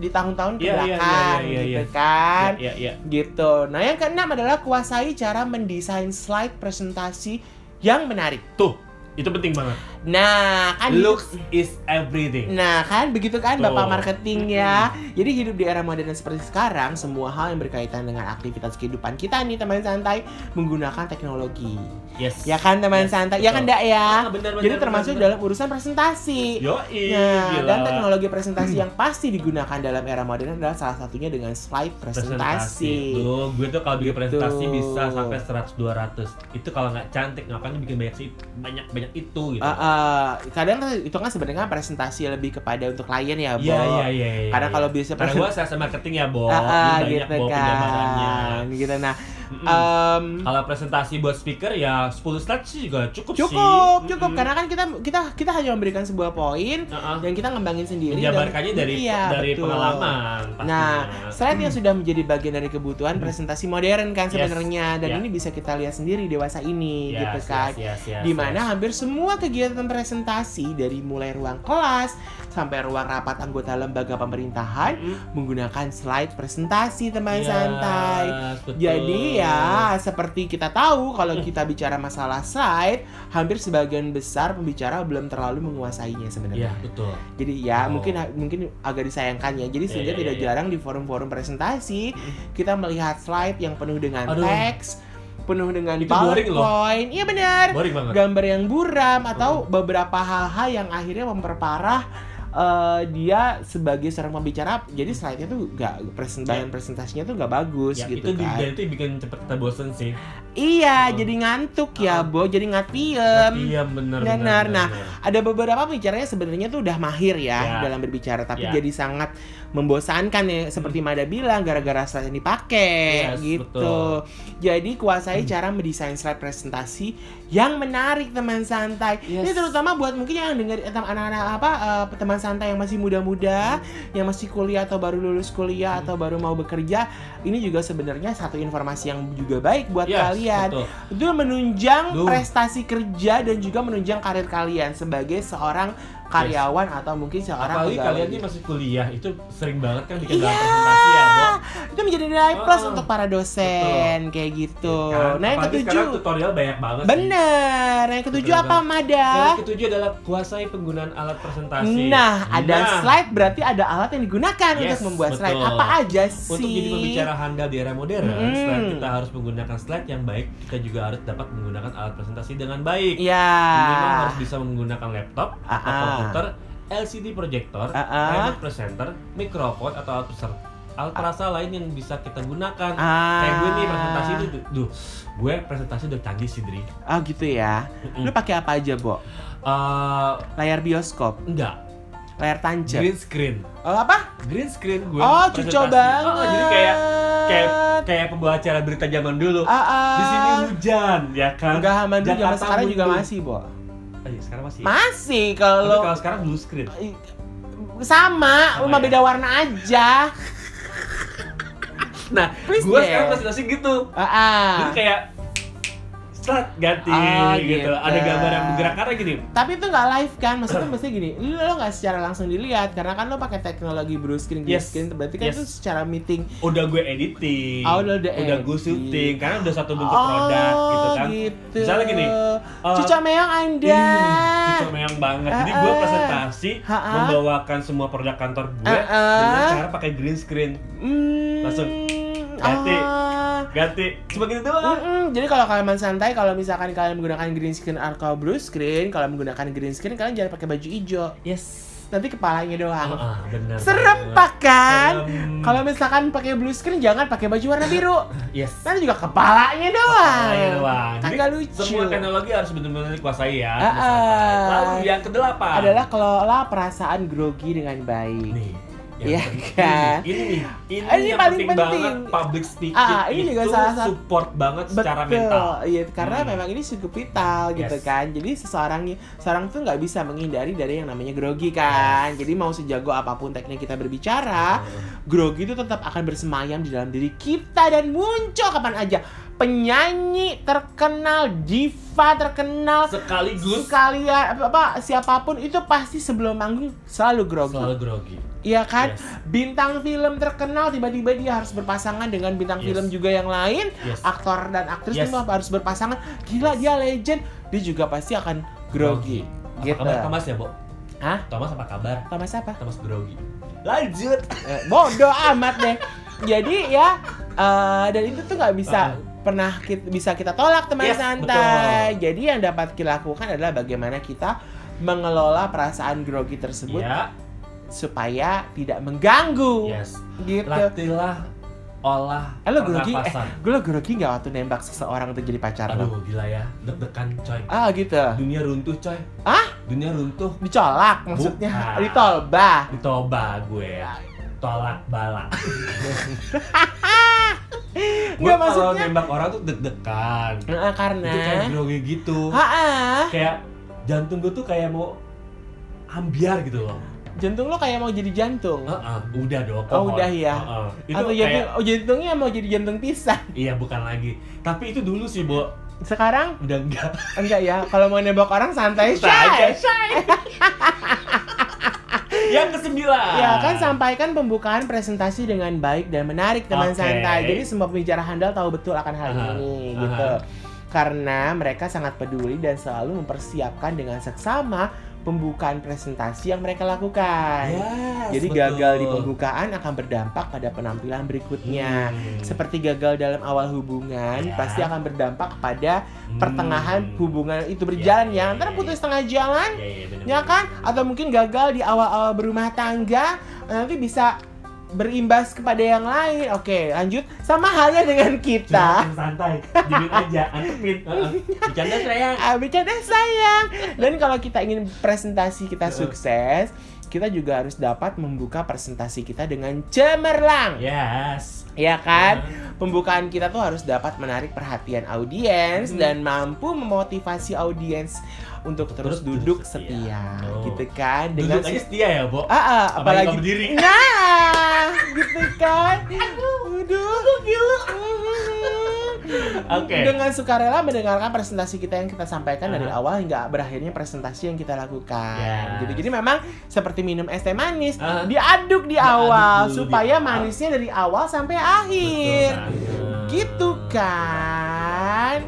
di tahun-tahun Iya, iya, iya, ke belakang iya, iya, gitu iya. kan Ya, ya, gitu nah yang keenam adalah kuasai cara mendesain slide presentasi yang menarik Tuh, itu penting banget. Nah kan Looks is everything. Nah kan begitu kan Tuh. bapak marketing ya Jadi hidup di era modern seperti sekarang Semua hal yang berkaitan dengan aktivitas kehidupan kita nih teman santai Menggunakan teknologi Yes. Ya kan teman Yes, santai Ya kan betul. dak ya Ah, benar, benar, Jadi termasuk benar. dalam urusan presentasi Yoi, Nah, gila. dan teknologi presentasi yang pasti digunakan dalam era modern adalah salah satunya dengan slide presentasi. Tuh, gue tuh kalau bikin presentasi bisa sampai 100 200. Itu kalau nggak cantik ngapain bikin banyak sih banyak banyak itu gitu. Eh, eh, kadang itu kan sebenarnya presentasi lebih kepada untuk klien ya, Bo. Iya, iya, iya, iya. Karena iya. kalau biasa karena gue sales marketing ya, Bo. Ah, Ini banyak gitu Bo kan. Gitu nah. Mm-mm. em, Kalau presentasi buat speaker ya 10 slide sih juga cukup, sih. cukup, cukup karena kan kita kita kita hanya memberikan sebuah poin ah. yang kita ngembangin sendiri dan- menjabarkannya dari Iya, dari betul. pengalaman pastinya. Nah, slide yang sudah menjadi bagian dari kebutuhan presentasi modern kan Yes. sebenarnya dan Ya. ini bisa kita lihat sendiri dewasa ini Yes, gitu kan. yes, yes, yes, di mana yes. hampir semua kegiatan presentasi dari mulai ruang kelas sampai ruang rapat anggota lembaga pemerintahan Mm-mm. menggunakan slide presentasi teman Yes, santai. betul. Jadi ya seperti kita tahu kalau kita bicara masalah slide, hampir sebagian besar pembicara belum terlalu menguasainya Iya, sebenarnya. betul. Jadi ya Oh. mungkin mungkin agak disayangkan ya. Jadi Iya, sehingga iya, tidak iya. jarang di forum-forum presentasi kita melihat slide yang penuh dengan Aduh. teks, penuh dengan Itu. PowerPoint. Iya benar. Gambar yang buram atau beberapa hal-hal yang akhirnya memperparah eh, dia sebagai seorang pembicara jadi slide-nya tuh gak presen bahan presentasinya tuh gak bagus Ya, gitu itu kan. itu bikin cepet kita bosen sih. Iya, jadi ngantuk ya, Ah. Bo. Jadi ngatiem. Iya benar benar. benar. Nah, Ada beberapa pembicaranya sebenarnya tuh udah mahir ya, Ya. dalam berbicara, tapi Ya. jadi sangat membosankan ya, seperti Mada bilang gara-gara slide yang dipakai Yes, gitu. betul. Jadi kuasai cara mendesain slide presentasi yang menarik teman santai. Yes. Ini terutama buat mungkin yang dengar anak-anak apa eh, teman santai yang masih muda-muda, yang masih kuliah atau baru lulus kuliah atau baru mau bekerja. Ini juga sebenarnya satu informasi yang juga baik buat Yes, kalian betul. itu menunjang Duh. prestasi kerja dan juga menunjang karir kalian sebagai seorang karyawan atau mungkin seorang Apalagi pegawai. kalian nih masih kuliah, itu sering banget kan bikin dalam presentasi ya, Bo. itu menjadi nilai plus Oh, untuk para dosen kayak gitu. Kan? Nah yang Apalagi ketujuh, tutorial banyak banget sih. bener. Yang ketujuh Betul apa Mada? Yang ketujuh adalah kuasai penggunaan alat presentasi. Nah, ada Nah, slide berarti ada alat yang digunakan Yes, untuk membuat slide. betul. Apa aja sih? Untuk jadi pembicara handal di era modern, Mm. selain kita harus menggunakan slide yang baik, kita juga harus dapat menggunakan alat presentasi dengan baik. Ya. Minimal harus bisa menggunakan laptop Ah, atau ah. komputer, LCD projector, Ah, ah. remote presenter, mikrofon atau alat preser alat perasa lain yang bisa kita gunakan. Ah. Kayak gue nih presentasi itu, duh, gue presentasi udah canggih sih, Dri. Oh gitu ya. Mm-mm. Lu pakai apa aja, Bo? Eh, Layar bioskop, enggak, layar tancap. green screen. Oh, apa? Green screen gue. Oh, cucok banget. Oh, jadi kayak kayak kayak pembawa acara berita zaman dulu. Ah, ah. Di sini hujan, ya kan? Enggak aman dulu zaman Jakarta sekarang juga masih, Bo. Oh, iya, sekarang masih. Masih Tapi kalau kalau sekarang blue screen. sama, Sama cuma ya? beda warna aja. Nah, gue sekarang presentasi gitu. Ah, ah. Jadi kayak start ganti Oh, gitu. gitu. Ada gambar yang bergerak karena gini. Tapi itu nggak live kan, maksudnya mesti gini, lo nggak secara langsung dilihat karena kan lo pakai teknologi blue screen, green Yes. screen, berarti kan Yes. itu secara meeting. Udah gue editing. Oh, udah- udah gue edit. syuting karena udah satu bentuk produk gitu kan. gitu. Misalnya gini, eh, Cuca meong anda. Cucu meyang banget. Jadi gue Ah, ah. presentasi Ah, ah. membawakan semua produk kantor gue Ah, ah. dengan cara pakai green screen. Hmm, Langsung ganti. ah. Ganti cuma gitu doang. Mm-mm. Jadi kalau kalian santai, kalau misalkan kalian menggunakan green screen atau blue screen, kalau menggunakan green screen kalian jangan pakai baju hijau. Yes. Nanti kepalanya doang. Ah, ah, benar. Serem pak kan? Kalau misalkan pakai blue screen jangan pakai baju warna biru. Yes. Nanti juga kepalanya doang. Kepalanya doang. Jadi lucu. semua teknologi harus benar-benar dikuasai ya. Santai. ah. Lalu yang kedelapan Adalah kelola perasaan grogi dengan baik. nih Iya penting, kan? Ini nih, ini, Ini yang paling penting, penting. banget public speaking Ah, ini juga itu salah satu- support banget secara Betul, mental. iya karena Hmm. memang ini cukup vital gitu Yes. kan. Jadi seseorang seorang tuh nggak bisa menghindari dari yang namanya grogi kan. Jadi mau sejago apa pun teknik kita berbicara, grogi itu tetap akan bersemayam di dalam diri kita dan muncul kapan aja. Penyanyi terkenal, diva terkenal, Sekaligus sekalian apa, apa siapa pun itu pasti sebelum manggung selalu grogi. selalu grogi. Iya kan? Yes. Bintang film terkenal tiba-tiba dia harus berpasangan dengan bintang Yes. film juga yang lain. Yes. Aktor dan aktris Yes. itu harus berpasangan. Gila dia legend. Dia juga pasti akan grogi. Apa Gitu. kabar Thomas ya, Bo? Hah? Thomas apa kabar? Thomas apa? Thomas grogi. Lanjut. Eh, bodoh amat deh. Jadi ya eh, dan itu tuh nggak bisa pernah kita, bisa kita tolak teman Yes, santai. Jadi yang dapat kita lakukan adalah bagaimana kita mengelola perasaan grogi tersebut Ya, supaya tidak mengganggu. yes. Gitu. Latihlah olah Eh, lo grogi, eh, gue lo grogi nggak waktu nembak seseorang untuk jadi pacar lo? Aduh, gila ya. Deg-degan, coy. Ah gitu. Dunia runtuh, coy. Ah? Dunia runtuh. Dicolak maksudnya, Bukan. ditolbah. Ditoba gue. Tolak bala. gue kalau nembak orang tuh deg-degan. Nah, karena. Itu kayak grogi gitu. Ha Kayak jantung gue tuh kayak mau ambiar gitu loh. Jantung lo kayak mau jadi jantung. Heeh, udah dong. Oh, udah ya. Heeh. Itu Atau kayak jantung, oh jantungnya mau jadi jantung pisang. iya bukan lagi. Tapi itu dulu sih, Bo. Sekarang Udah enggak. enggak ya. Kalau mau nembak orang santai Santai, shy. Yang kesembilan. Ya kan sampaikan pembukaan presentasi dengan baik dan menarik teman Oke. santai. Jadi semua pembicara handal tahu betul akan hal Aha, ini aha. gitu. Karena mereka sangat peduli dan selalu mempersiapkan dengan seksama pembukaan presentasi yang mereka lakukan. Yes, Jadi betul. gagal di pembukaan akan berdampak pada penampilan berikutnya. Hmm. Seperti gagal dalam awal hubungan Ya. pasti akan berdampak pada Hmm. pertengahan hubungan itu berjalan Ya, ya. ya, Antara ya, putus ya. tengah jalan Iya, iya, bener, ya bener. kan atau mungkin gagal di awal-awal berumah tangga nanti bisa berimbas kepada yang lain. Oke lanjut. Sama halnya dengan kita. Jangan santai, diemin aja, antepin. Bercanda sayang. ah, bercanda sayang. Dan kalau kita ingin presentasi kita sukses kita juga harus dapat membuka presentasi kita dengan cemerlang. Yes. ya kan? Pembukaan kita tuh harus dapat menarik perhatian audiens Hmm. dan mampu memotivasi audiens untuk terus, Terus duduk duduk setia. setia, Oh. gitu kan Duduk aja setia ya, Bo. Ah, ah, Apalagi berdiri. Nah, gitu kan. Aduh, gila. Oke. Dengan sukarela mendengarkan presentasi kita yang kita sampaikan dari Aha. awal hingga berakhirnya presentasi yang kita lakukan. Yes. Gitu. Jadi memang seperti minum es teh manis, Aha. diaduk di awal dulu di supaya awal. manisnya dari awal sampai akhir. Betul. Gitu kan.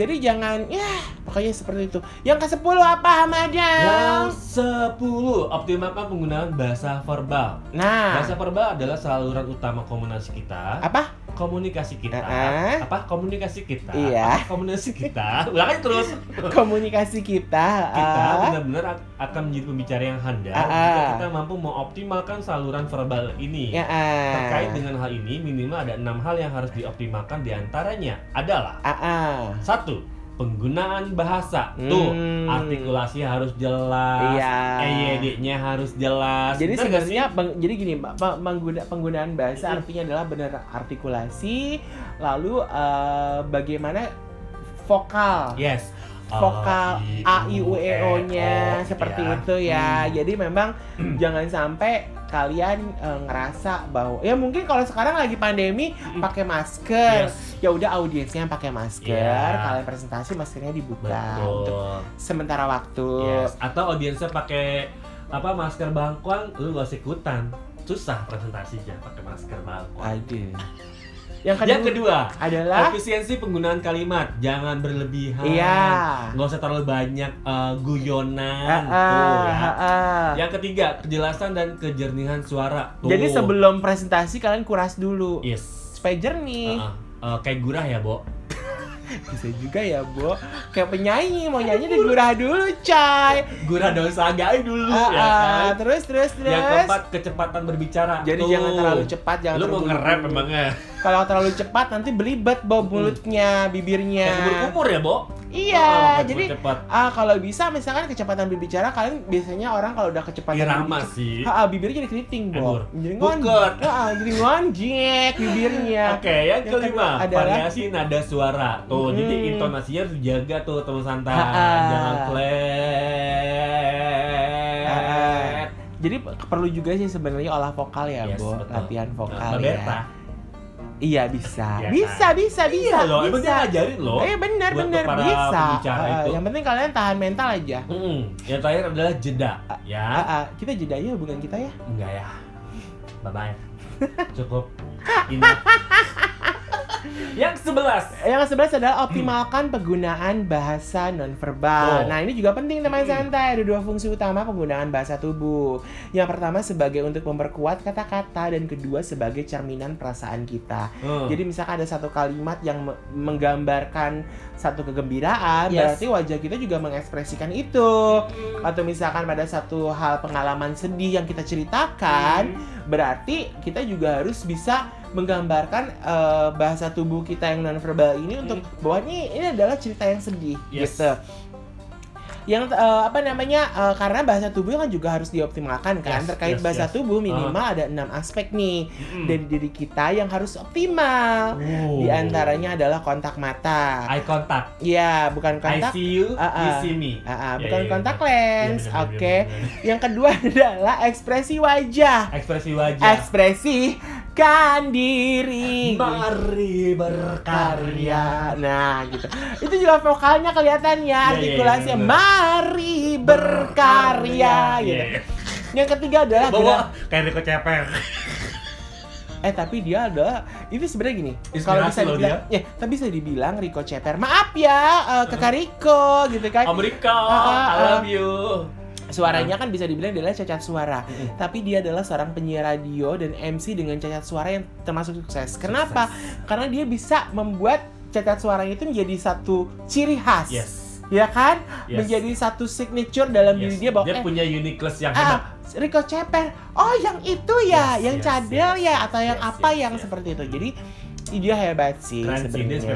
Jadi jangan ya pokoknya seperti itu. Yang ke-10 apa Hamadang? Yang sepuluh optimalkan penggunaan bahasa verbal. Nah, Bahasa verbal adalah saluran utama komunikasi kita. apa? Komunikasi kita. Eh-eh. Apa komunikasi kita? Iya. Apa komunikasi kita? Ulang aja terus. Komunikasi kita. Kita ah. benar-benar ak- akan menjadi pembicara yang handal Ah, jika kita mampu mengoptimalkan saluran verbal ini. Ah. Terkait dengan hal ini, minimal ada enam hal yang harus dioptimalkan di antaranya adalah Ah, ah. satu penggunaan bahasa tuh Hmm. artikulasi harus jelas Iya. EYD-nya harus jelas Jadi sebenarnya peng- jadi gini, Pak, pe- pengguna- penggunaan bahasa artinya adalah benar artikulasi, lalu eh, bagaimana vokal. yes Vokal A I U E O-nya O, seperti ya. itu ya. Hmm. Jadi memang jangan sampai kalian eh, ngerasa bahwa ya mungkin kalau sekarang lagi pandemi Mm. pakai masker. Yes. Ya udah audiensnya pakai masker, Iya. kalian presentasi maskernya dibuka untuk betul sementara waktu. yes atau audiensnya pakai apa masker bangkuang lu gak usah ikutan susah presentasinya pakai masker bangkuang Aduh. Yang kedua, yang kedua adalah efisiensi penggunaan kalimat jangan berlebihan Iya. nggak usah terlalu banyak eh, guyonan Ah, tuh ah, ya ah, ah. Yang ketiga, kejelasan dan kejernihan suara. Tuh. Jadi sebelum presentasi kalian kuras dulu yes. supaya jernih. Uh-uh. Uh, kayak gurah ya, Bo. Bisa juga ya, Bo. Kayak penyanyi mau nyanyi digurah dulu, coy. Gurah daun sagai dulu Ah, ya ah. kan. Terus terus terus. Yang keempat, kecepatan berbicara. Jadi Tuh. jangan terlalu cepat, jangan Lu mau nge-rap emangnya? Kalau terlalu cepat nanti belibet Bo mulutnya, bibirnya. Kayak umur-umur ya, Bo? Iya, Oh, jadi ah kalau bisa misalkan kecepatan berbicara kalian biasanya orang kalau udah kecepatan irama berbicara- sih. Ah, ah, bibirnya jadi keriting. Bo. Jadi ngonjek. Ah, jadi ngonjek bibirnya. Oke, yang Yang kelima variasi nada suara. Tuh, Mm. jadi intonasinya harus dijaga tuh teman santai. Jangan flat. Jadi perlu juga sih sebenarnya olah vokal ya, Yes, Bo. betul. Latihan vokal Mbak ya. Berta. Iya bisa. Iya bisa, bisa, bisa, Iya loh, emang dia bisa. ngajarin loh. Eh benar benar bisa. itu. yang penting kalian tahan mental aja. Mm-mm. Yang terakhir adalah jeda, ya. Ah, ah, kita jeda ya hubungan kita ya. Enggak ya. Bye bye. Cukup. Ini. Yang sebelas. Yang sebelas adalah optimalkan penggunaan bahasa nonverbal. Oh. Nah ini juga penting teman santai. Ada dua fungsi utama penggunaan bahasa tubuh. Yang pertama sebagai untuk memperkuat kata-kata dan kedua sebagai cerminan perasaan kita. Hmm. Jadi misalkan ada satu kalimat yang me- menggambarkan satu kegembiraan, Yes. berarti wajah kita juga mengekspresikan itu. Atau misalkan pada satu hal pengalaman sedih yang kita ceritakan, Hmm. berarti kita juga harus bisa menggambarkan eh, bahasa tubuh kita yang nonverbal ini untuk bahwa ini ini adalah cerita yang sedih Hmm. Yes. gitu. Yang eh, apa namanya eh, karena bahasa tubuh kan juga harus dioptimalkan kan Yes, terkait yes, bahasa yes. tubuh minimal ada enam aspek nih Mm-mm. dari diri kita yang harus optimal. Oh. Di antaranya adalah kontak mata. eye contact. Ya, bukan I kontak see you, Ah, you ah. see me. Ah, ah, Ya, bukan ya, kontak benar. Iya, lens. benar, Oke. benar. Yang kedua adalah ekspresi wajah. Ekspresi wajah. Ekspresikan diri. Mari berkarya. Nah, gitu. Itu juga vokalnya kelihatan ya, Iya, iya, artikulasinya. iya. Mari berkarya gitu. Yang ketiga adalah Bawa kayak Riko Ceper. eh tapi dia adalah itu sebenarnya gini. Kalau bisa dibilang, ya, tapi bisa dibilang Rico Ceper. Maaf ya, eh, kakak Rico gitu kan. Amerika, Ah, ah, I love you. Suaranya kan bisa dibilang dia adalah cacat suara, Mm-mm. tapi dia adalah seorang penyiar radio dan MC dengan cacat suara yang termasuk sukses. Kenapa? Karena dia bisa membuat cacat suaranya itu menjadi satu ciri khas. Yes. Ya kan? Yes. Menjadi satu signature dalam diri Yes. dia bahwa dia eh, punya uniqueness yang hebat. ah, Rico Ceper. Oh, yang itu ya, Yes, yang yes, cadel yes. ya atau yang Yes, apa yes, yang yes. seperti itu. Jadi dia hebat sih sebenarnya.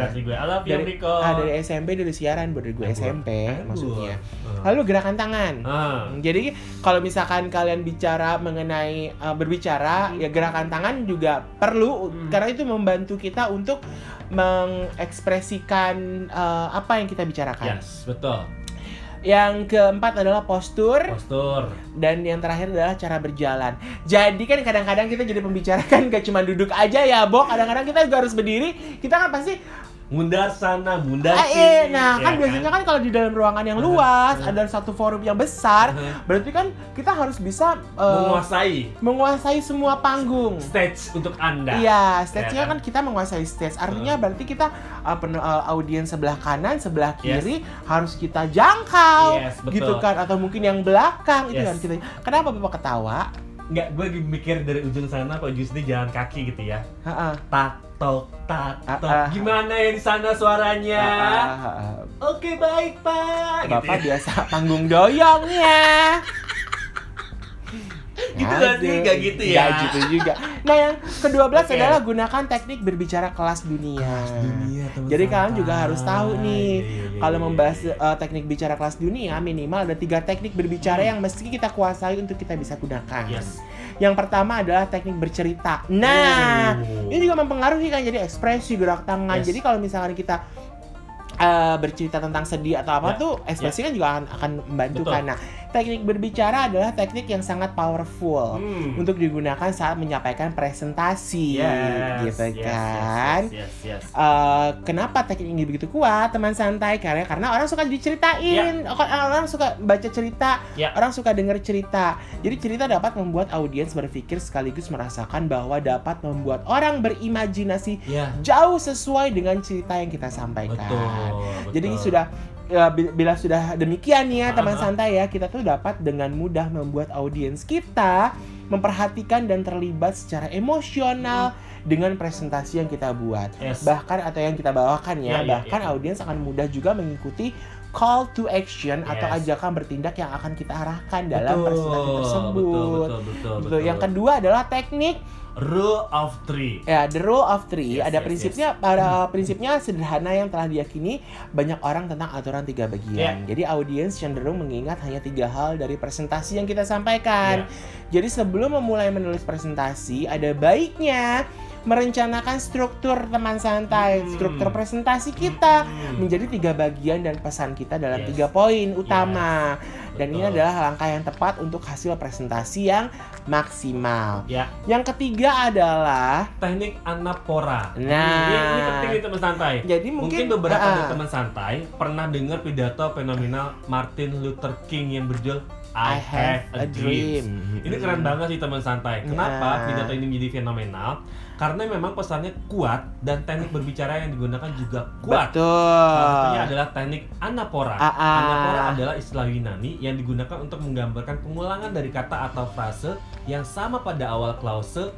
Dari, ah, dari SMP dari siaran dari gue Aduh. SMP Aduh. maksudnya. Ah. Lalu gerakan tangan. Ah. Jadi kalau misalkan kalian bicara mengenai uh, berbicara ya gerakan tangan juga perlu Hmm. karena itu membantu kita untuk mengekspresikan uh, apa yang kita bicarakan. Yes, betul. Yang keempat adalah postur Postur. dan yang terakhir adalah cara berjalan. Jadi kan kadang-kadang kita jadi pembicara kan gak cuma duduk aja ya, Bok. Kadang-kadang kita juga harus berdiri. Kita kan pasti Mundar sana, mundar Ah, sini. eh, nah ya kan biasanya kan kalau di dalam ruangan yang luas, Uh-huh. ada satu forum yang besar, Uh-huh. berarti kan kita harus bisa uh, menguasai menguasai semua panggung. stage untuk Anda. Iya, stage-nya Ya kan kita menguasai stage. Artinya berarti kita uh, pen- uh, audiens sebelah kanan, sebelah Yes. kiri harus kita jangkau, Yes, betul. gitu kan? Atau mungkin yang belakang itu Yes. harus kita. Kenapa bapak ketawa? Nggak, gue lagi mikir dari ujung sana kok sini jalan kaki gitu ya. Tak tok tak tok. Gimana ya di sana suaranya? Oke baik pak. Bapak Gitu ya. biasa panggung doyongnya. Gitu nggak sih? Nggak gitu ya? Nggak gitu juga. Nah, yang kedua belas Oke. adalah gunakan teknik berbicara kelas dunia. Dunia, teman Jadi kalian juga harus tahu nih, Iya, iya, iya, kalau iya, membahas iya. uh, teknik bicara kelas dunia, minimal ada tiga teknik berbicara Hmm. yang mesti kita kuasai untuk kita bisa gunakan. Yes. Yang pertama adalah teknik bercerita. Nah, Oh. ini juga mempengaruhi kan jadi ekspresi gerak tangan. Yes. Jadi kalau misalkan kita uh, bercerita tentang sedih atau apa Ya, tuh ekspresi kan juga akan akan membantu Betul. kan. Teknik berbicara adalah teknik yang sangat powerful Hmm. untuk digunakan saat menyampaikan presentasi Yes, gitu yes, kan. Yes, yes, yes. Eh, kenapa teknik ini begitu kuat teman santai karena karena orang suka diceritain orang orang suka baca cerita Ya. orang suka dengar cerita jadi cerita dapat membuat audiens berpikir sekaligus merasakan bahwa dapat membuat orang berimajinasi Ya. jauh sesuai dengan cerita yang kita sampaikan Betul. betul. jadi sudah ya, bi- bila sudah demikian ya teman Aha. santai ya kita tuh dapat dengan mudah membuat audiens kita memperhatikan dan terlibat secara emosional dengan presentasi yang kita buat Yes. bahkan atau yang kita bawakan ya, Ya, ya, bahkan ya. audiens akan mudah juga mengikuti call to action atau Yes. ajakan bertindak yang akan kita arahkan dalam Betul, presentasi tersebut. Betul, betul, betul, Gitu. betul. Yang kedua adalah teknik rule of three. Ya, the rule of three Yes, ada yes, prinsipnya pada prinsipnya sederhana yang telah diyakini banyak orang tentang aturan tiga bagian. Ya. Jadi audiens cenderung mengingat hanya tiga hal dari presentasi yang kita sampaikan. Jadi sebelum memulai menulis presentasi ada baiknya merencanakan struktur teman santai, Hmm. struktur presentasi kita Hmm. menjadi tiga bagian dan pesan kita dalam Yes. tiga poin utama. Dan ini Betul. adalah langkah yang tepat untuk hasil presentasi yang maksimal. Ya, Yang ketiga adalah teknik anapora. Nah. ini, ini penting teman santai. jadi Mungkin, mungkin, beberapa dari teman santai pernah dengar pidato fenomenal Martin Luther King yang berjudul I, Have a Dream. Ini keren banget sih teman santai. Kenapa Ya. pidato ini menjadi fenomenal? Karena memang pesannya kuat dan teknik berbicara yang digunakan juga kuat. Salah Betul. adalah teknik anapora. Ah, ah. Anapora adalah istilah Yunani yang digunakan untuk menggambarkan pengulangan dari kata atau frase yang sama pada awal klause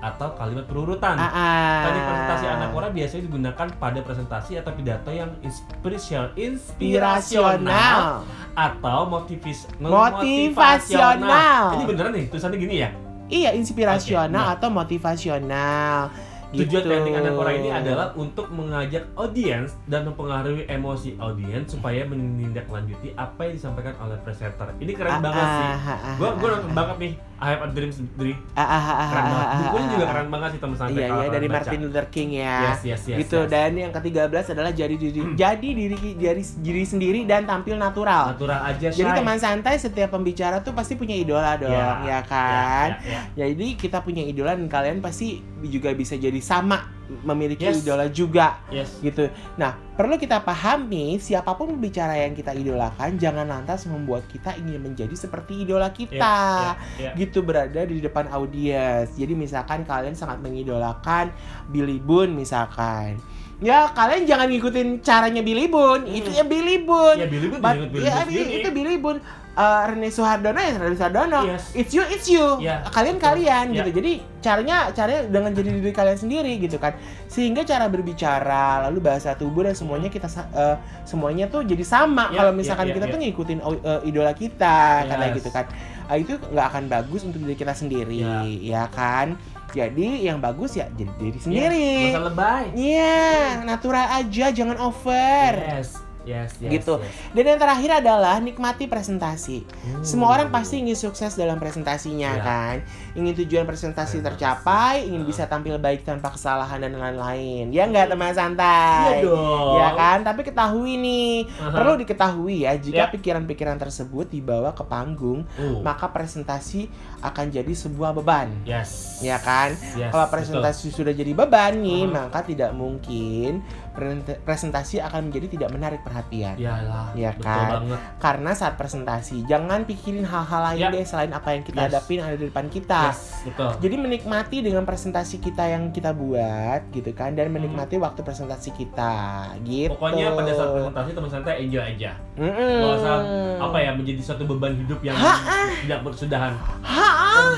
atau kalimat berurutan. Ah, ah. Teknik presentasi anapora biasanya digunakan pada presentasi atau pidato yang inspirasional Inspirasional. atau motivis, Motivasional. Ini beneran nih tulisannya gini ya. Iya, inspirasional nah. atau motivasional. Tujuan Gitu. teknik anapora ini adalah untuk mengajak audiens dan mempengaruhi emosi audiens supaya menindaklanjuti apa yang disampaikan oleh presenter. Ini keren Ah, banget sih. ah, ah, ah, Gua gua ah, nonton banget nih I Have a Dream sendiri. ah, ah, ah, Keren ah, banget. ah, Bukunya ah, juga ah. keren banget sih teman santai Iya, iya dari baca. Martin Luther King ya. Yes, yes, yes. gitu yes. Hmm. dan yang ke-13 adalah jadi diri jadi diri dari diri sendiri dan tampil natural. natural aja Jadi teman santai setiap pembicara tuh pasti punya idola dong, ya, Ya, kan? ya, ya. Jadi kita punya idola dan kalian pasti juga bisa jadi sama memiliki Yes. idola juga Yes. gitu. Nah, perlu kita pahami siapa pun pembicara yang kita idolakan jangan lantas membuat kita ingin menjadi seperti idola kita. Ya, ya, ya. Gitu berada di depan audiens. Jadi misalkan kalian sangat mengidolakan Billy Boon misalkan. Ya, kalian jangan ngikutin caranya Billy Boon. Hmm. Itu ya Billy Boon. Ya Billy But- ya, itu Billy Boon. Eh, Rene Suhardono ya Rene Suhardono. Yes. It's you, it's you. Ya, Kalian betul. kalian Ya. gitu. Jadi caranya caranya dengan jadi diri kalian sendiri gitu kan. Sehingga cara berbicara, lalu bahasa tubuh dan semuanya kita eh, semuanya tuh jadi sama Ya, kalau misalkan ya, kita ya. tuh ngikutin eh, idola kita karena Yes. gitu kan. Ah, itu nggak akan bagus untuk diri kita sendiri, Ya. ya kan? Jadi yang bagus ya jadi diri sendiri. nggak usah lebay. Iya, natural aja, jangan over. Yes. Yes, yes. Gitu. yes. Dan yang terakhir adalah nikmati presentasi. Hmm. Semua orang pasti ingin sukses dalam presentasinya Ya. kan. Ingin tujuan presentasi tercapai, ingin Ah. bisa tampil baik tanpa kesalahan dan lain-lain. Ya nggak teman santai. Iya dong. Ya kan? Tapi ketahui nih, Aha. perlu diketahui ya jika Ya. pikiran-pikiran tersebut dibawa ke panggung, Uh, maka presentasi akan jadi sebuah beban. Yes. Ya kan? Yes, Kalau betul. presentasi sudah jadi beban nih, Aha. maka tidak mungkin presen- presentasi akan menjadi tidak menarik perhatian. Iyalah, Ya betul kan? banget. Karena saat presentasi, jangan pikirin hal-hal lain Ya. deh selain apa yang kita Yes. hadapin ada di depan kita. Yes, betul. Jadi menikmati dengan presentasi kita yang kita buat gitu kan dan menikmati waktu presentasi kita gitu. Hmm. Pokoknya pada saat presentasi teman santai enjoy aja. Mm-mm. Nggak usah apa ya menjadi suatu beban hidup yang Ha-ah. tidak bersudahan. Ha,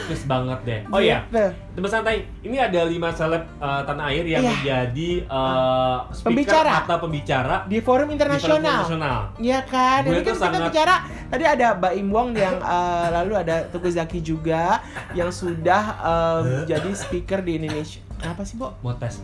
Fokus banget deh. Oh iya, gitu. teman santai. Ini ada lima seleb uh, tanah air yang Iya. menjadi uh, speaker Pembicara. atau pembicara di forum internasional. Iya kan, ini kan kita sangat- bicara tadi ada Mbak Im Wong yang eh, lalu ada Teguh Zaki juga yang sudah eh, menjadi speaker di Indonesia. Apa sih, Bo? Mau tes.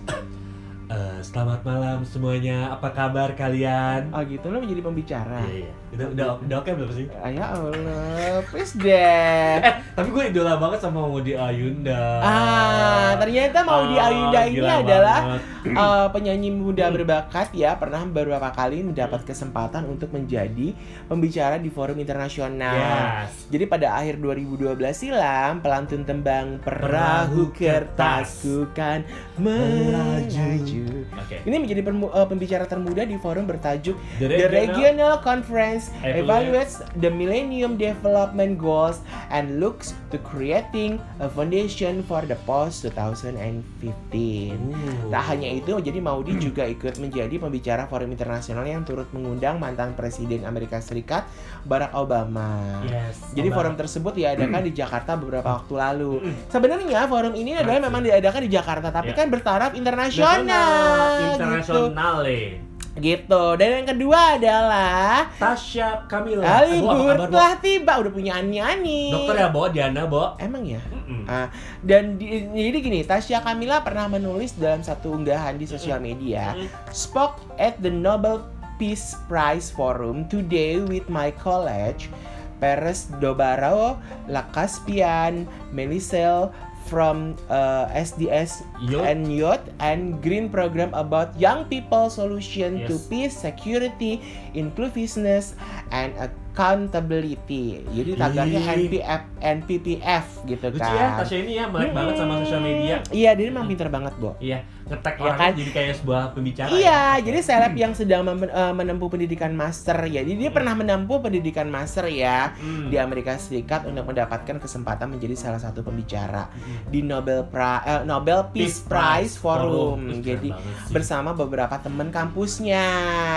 Selamat malam semuanya. Apa kabar kalian? Oh gitu, lo menjadi pembicara. Iya, iya. Udah, udah, udah oke belum sih? Ah, Ya Allah, please deh. Eh, tapi gue idola banget sama Maudy Ayunda. Ah, ternyata Maudy Ah, Ayunda ini adalah banget. eh, penyanyi muda berbakat ya, pernah beberapa kali mendapat kesempatan untuk menjadi pembicara di forum internasional. Yes. Jadi pada akhir 2012 silam, pelantun tembang Perahu Perahu Kertas. Kertasku kan melaju. Oke. Ini menjadi eh, pembicara termuda di forum bertajuk The The Regional Conference Evaluates the Millennium Development Goals and looks to creating a foundation for the post 2015. Uh. Tak hanya itu, jadi Maudi juga ikut menjadi pembicara forum internasional yang turut mengundang mantan Presiden Amerika Serikat Barack Obama. Yes. Jadi Obama. forum tersebut diadakan di Jakarta beberapa waktu lalu. Sebenarnya forum ini adalah memang diadakan di Jakarta, tapi Ya. kan bertaraf internasional. Internasional Gitu. Gitu. Dan yang kedua adalah Tasya Kamila. Ali Bo, apa Bur kabar, Bo? telah tiba udah punya Ani-Ani. Dokter ya, Bo, Diana, Bo. Emang ya? Mm-mm. Ah, dan di- jadi gini, Tasya Kamila pernah menulis dalam satu unggahan di sosial media, spoke at the Nobel Peace Prize Forum today with my college, Peres Dobaro, La Caspian, Melisel from uh, SDS Youth. and Youth and Green Program about Young People Solution to Yes. Peace, Security, Inclusiveness, and Accountability. Jadi tagarnya Ih. NPF, NPPF gitu Lucu kan. ya, Tasya ini ya melek banget sama sosial media. Iya, dia memang pinter banget, Bo. Iya, ngetek Iya orangnya kan? jadi kayak sebuah pembicara. Iya, ya. jadi seleb yang sedang eh, menempuh pendidikan master ya. Jadi dia pernah menempuh pendidikan master ya Hmm. di Amerika Serikat untuk mendapatkan kesempatan menjadi salah satu pembicara di Nobel Pri- eh, Nobel Peace, Prize Forum. Keren Jadi bersama beberapa teman kampusnya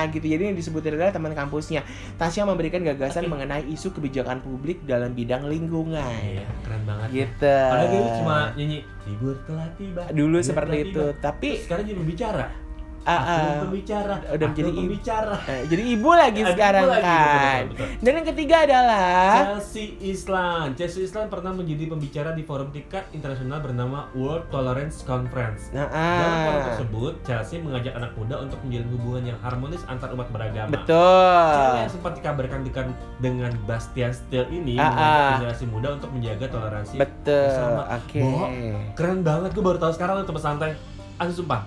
gitu. Jadi yang disebutin adalah teman kampusnya. Tasya memberikan gagasan mengenai isu kebijakan publik dalam bidang lingkungan. Iya, keren banget. Gitu. Padahal dia cuma nyanyi libur telah tiba. dulu seperti itu, tiba." tapi Terus sekarang jadi berbicara. Ah, Aku ah, pembicara. udah aku menjadi ibu. pembicara. eh, jadi ibu lagi Ibu sekarang lagi, kan. betul, betul, betul. Dan yang ketiga adalah Chelsea Islan. Chelsea Islan pernah menjadi pembicara di forum tingkat internasional bernama World Tolerance Conference. Nah, Dalam forum ah, tersebut, Chelsea mengajak anak muda untuk menjalin hubungan yang harmonis antar umat beragama. Betul. yang sempat dikabarkan dengan, dengan Bastian Steele ini mengajak ah. generasi muda untuk menjaga toleransi. Betul. Oke. Bo, Keren banget, gue baru tahu sekarang untuk santai. Asli sumpah,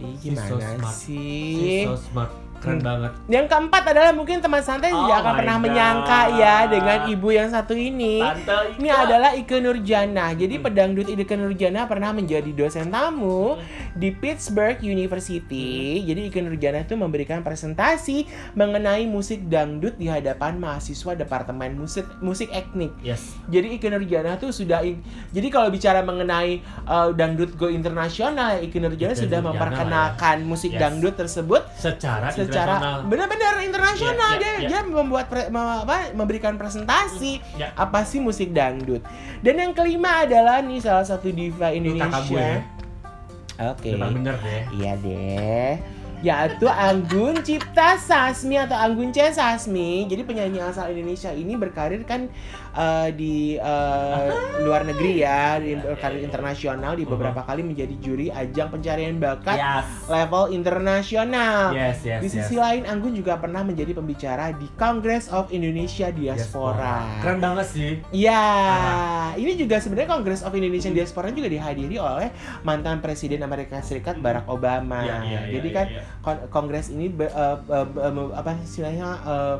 Ih, She's so gimana smart. sih? she's so smart, keren Hmm. banget. Yang keempat adalah mungkin teman santai Oh tidak akan pernah God. menyangka ya dengan ibu yang satu ini. Tante Ini adalah Ike Nurjana. Jadi Hmm. pedangdut Ike Nurjana pernah menjadi dosen tamu di Pittsburgh University. Hmm. Jadi Ike Nurjana itu memberikan presentasi mengenai musik dangdut di hadapan mahasiswa Departemen Musik Musik Etnik. Yes. Jadi Ike Nurjana tuh sudah jadi kalau bicara mengenai uh, dangdut go internasional, Ike Nurjana sudah Nurjana memperkenalkan musik Yes. dangdut tersebut Secara, secara benar-benar internasional Iya, iya, dia iya. dia membuat pre- mem- apa, memberikan presentasi Ya. apa sih musik dangdut. Dan yang kelima adalah nih salah satu diva Itu kakak gue. Oke. Depan bener deh. Iya deh. Yaitu Anggun Cipta Sasmi atau Anggun C Sasmi. Jadi penyanyi asal Indonesia ini berkarir kan eh, di eh, luar negeri ya, di berkarir internasional di beberapa kali menjadi juri ajang pencarian bakat Yes. level internasional. Yes, yes, Di sisi yes. lain Anggun juga pernah menjadi pembicara di Congress of Indonesia Diaspora. Keren banget sih. Ya, ini juga sebenarnya Congress of Indonesian Diaspora juga dihadiri oleh mantan Presiden Amerika Serikat Barack Obama. Iya, iya, iya, Jadi iya, kan iya. kon- Kongres ini be- eh, eh, eh, apa istilahnya eh,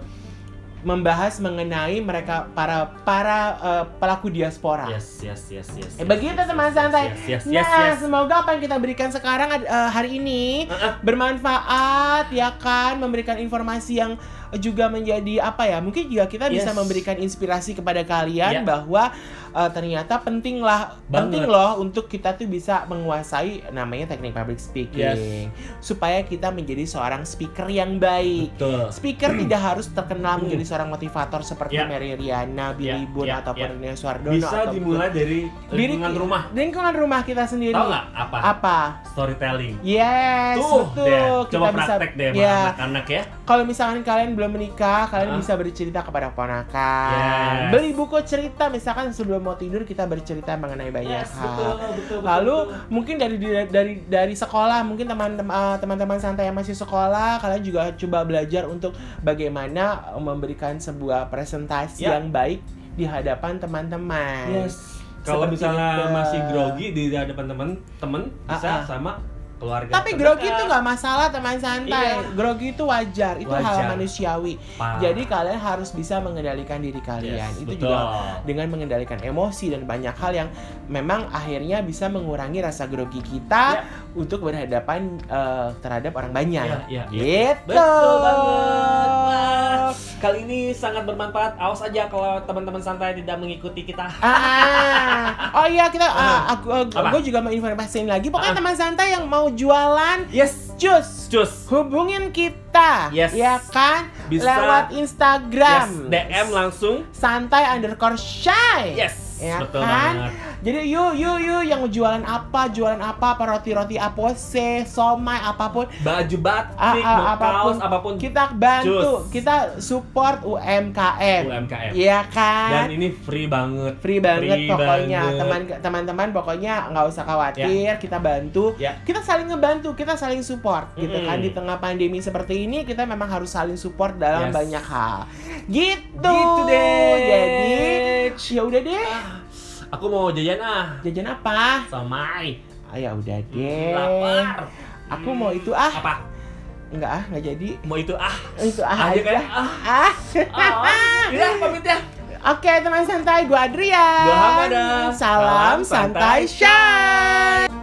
membahas mengenai mereka para para eh, pelaku diaspora. Yes, yes, yes, yes. Eh, yes, begitu yes, teman yes, santai. Yes, yes, yes, nah, yes. semoga apa yang kita berikan sekarang eh, hari ini Uh-uh. bermanfaat ya kan, memberikan informasi yang juga menjadi apa ya? Mungkin juga kita bisa Yes. memberikan inspirasi kepada kalian Ya. bahwa eh, ternyata penting lah, penting loh untuk kita tuh bisa menguasai namanya teknik public speaking supaya kita menjadi seorang speaker yang baik. Betul. Speaker tidak harus terkenal menjadi seorang motivator seperti Ya. Mary Riana, Billy Ya, Boon ya, ataupun ya. Nia Suardono Bisa ataupun- dimulai dari Diri- lingkungan rumah. lingkungan rumah kita sendiri. Tahu nggak apa? Apa? Storytelling. Yes, Tuh betul. deh, kita coba bisa praktek deh sama ya. anak-anak ya. Kalau misalkan kalian belum menikah, kalian Ah. bisa bercerita kepada ponakan. Yes. Beli buku cerita misalkan sebelum mau tidur kita bercerita mengenai banyak Yes, hal. betul, betul, betul. Lalu betul. mungkin dari dari dari sekolah, mungkin teman-teman eh, teman-teman santai yang masih sekolah, kalian juga coba belajar untuk bagaimana memberikan sebuah presentasi Ya. yang baik di hadapan teman-teman. Yes. Kalau misalnya itu. masih grogi di hadapan temen-temen bisa Ah, ah. sama keluarga. Tapi terdekat. grogi itu nggak masalah teman santai. Iya. Grogi itu wajar, itu hal Wajar. manusiawi. Parah. Jadi kalian harus bisa mengendalikan diri kalian. Yes, itu betul. juga dengan mengendalikan emosi dan banyak hal yang memang akhirnya bisa mengurangi rasa grogi kita Ya. untuk berhadapan eh, terhadap orang banyak. Iya, iya, iya. Gitu. Betul banget. Kali ini sangat bermanfaat. Awas aja kalau teman-teman santai tidak mengikuti kita. Ah, oh iya kita ah, aku Apa? gue juga mau informasiin lagi. Pokoknya Ah. teman santai yang mau jualan Yes, jus cus. hubungin kita Yes. ya kan Bisa. lewat Yes, Instagram DM langsung. santai underscore shy Yes. Ya betul kan? banget. Jadi yuk yuk yuk yang jualan apa, jualan apa, apa roti-roti apose, somai apa pun Baju batik, Ah, ah, mau apa pun. kaos, apa pun kita bantu, Cus. kita support UMKM. UMKM. Iya kan? Dan ini free banget. free banget Free pokoknya teman-teman pokoknya nggak usah khawatir kita bantu Ya. kita saling ngebantu kita saling support gitu Mm-mm. kan di tengah pandemi seperti ini kita memang harus saling support dalam Yes. banyak hal gitu Gitu deh. jadi ya udah deh Aku mau jajan ah. jajan apa Somai. ah, ya udah deh Lapar. aku mau itu ah Apa? enggak ah nggak jadi Mau itu ah. itu ah Aja aja kan? Ah. ah Ah. Ya, pamit ya. Oke teman santai, gua Adrian. Gua Hamada. Salam Salam santai santai shine.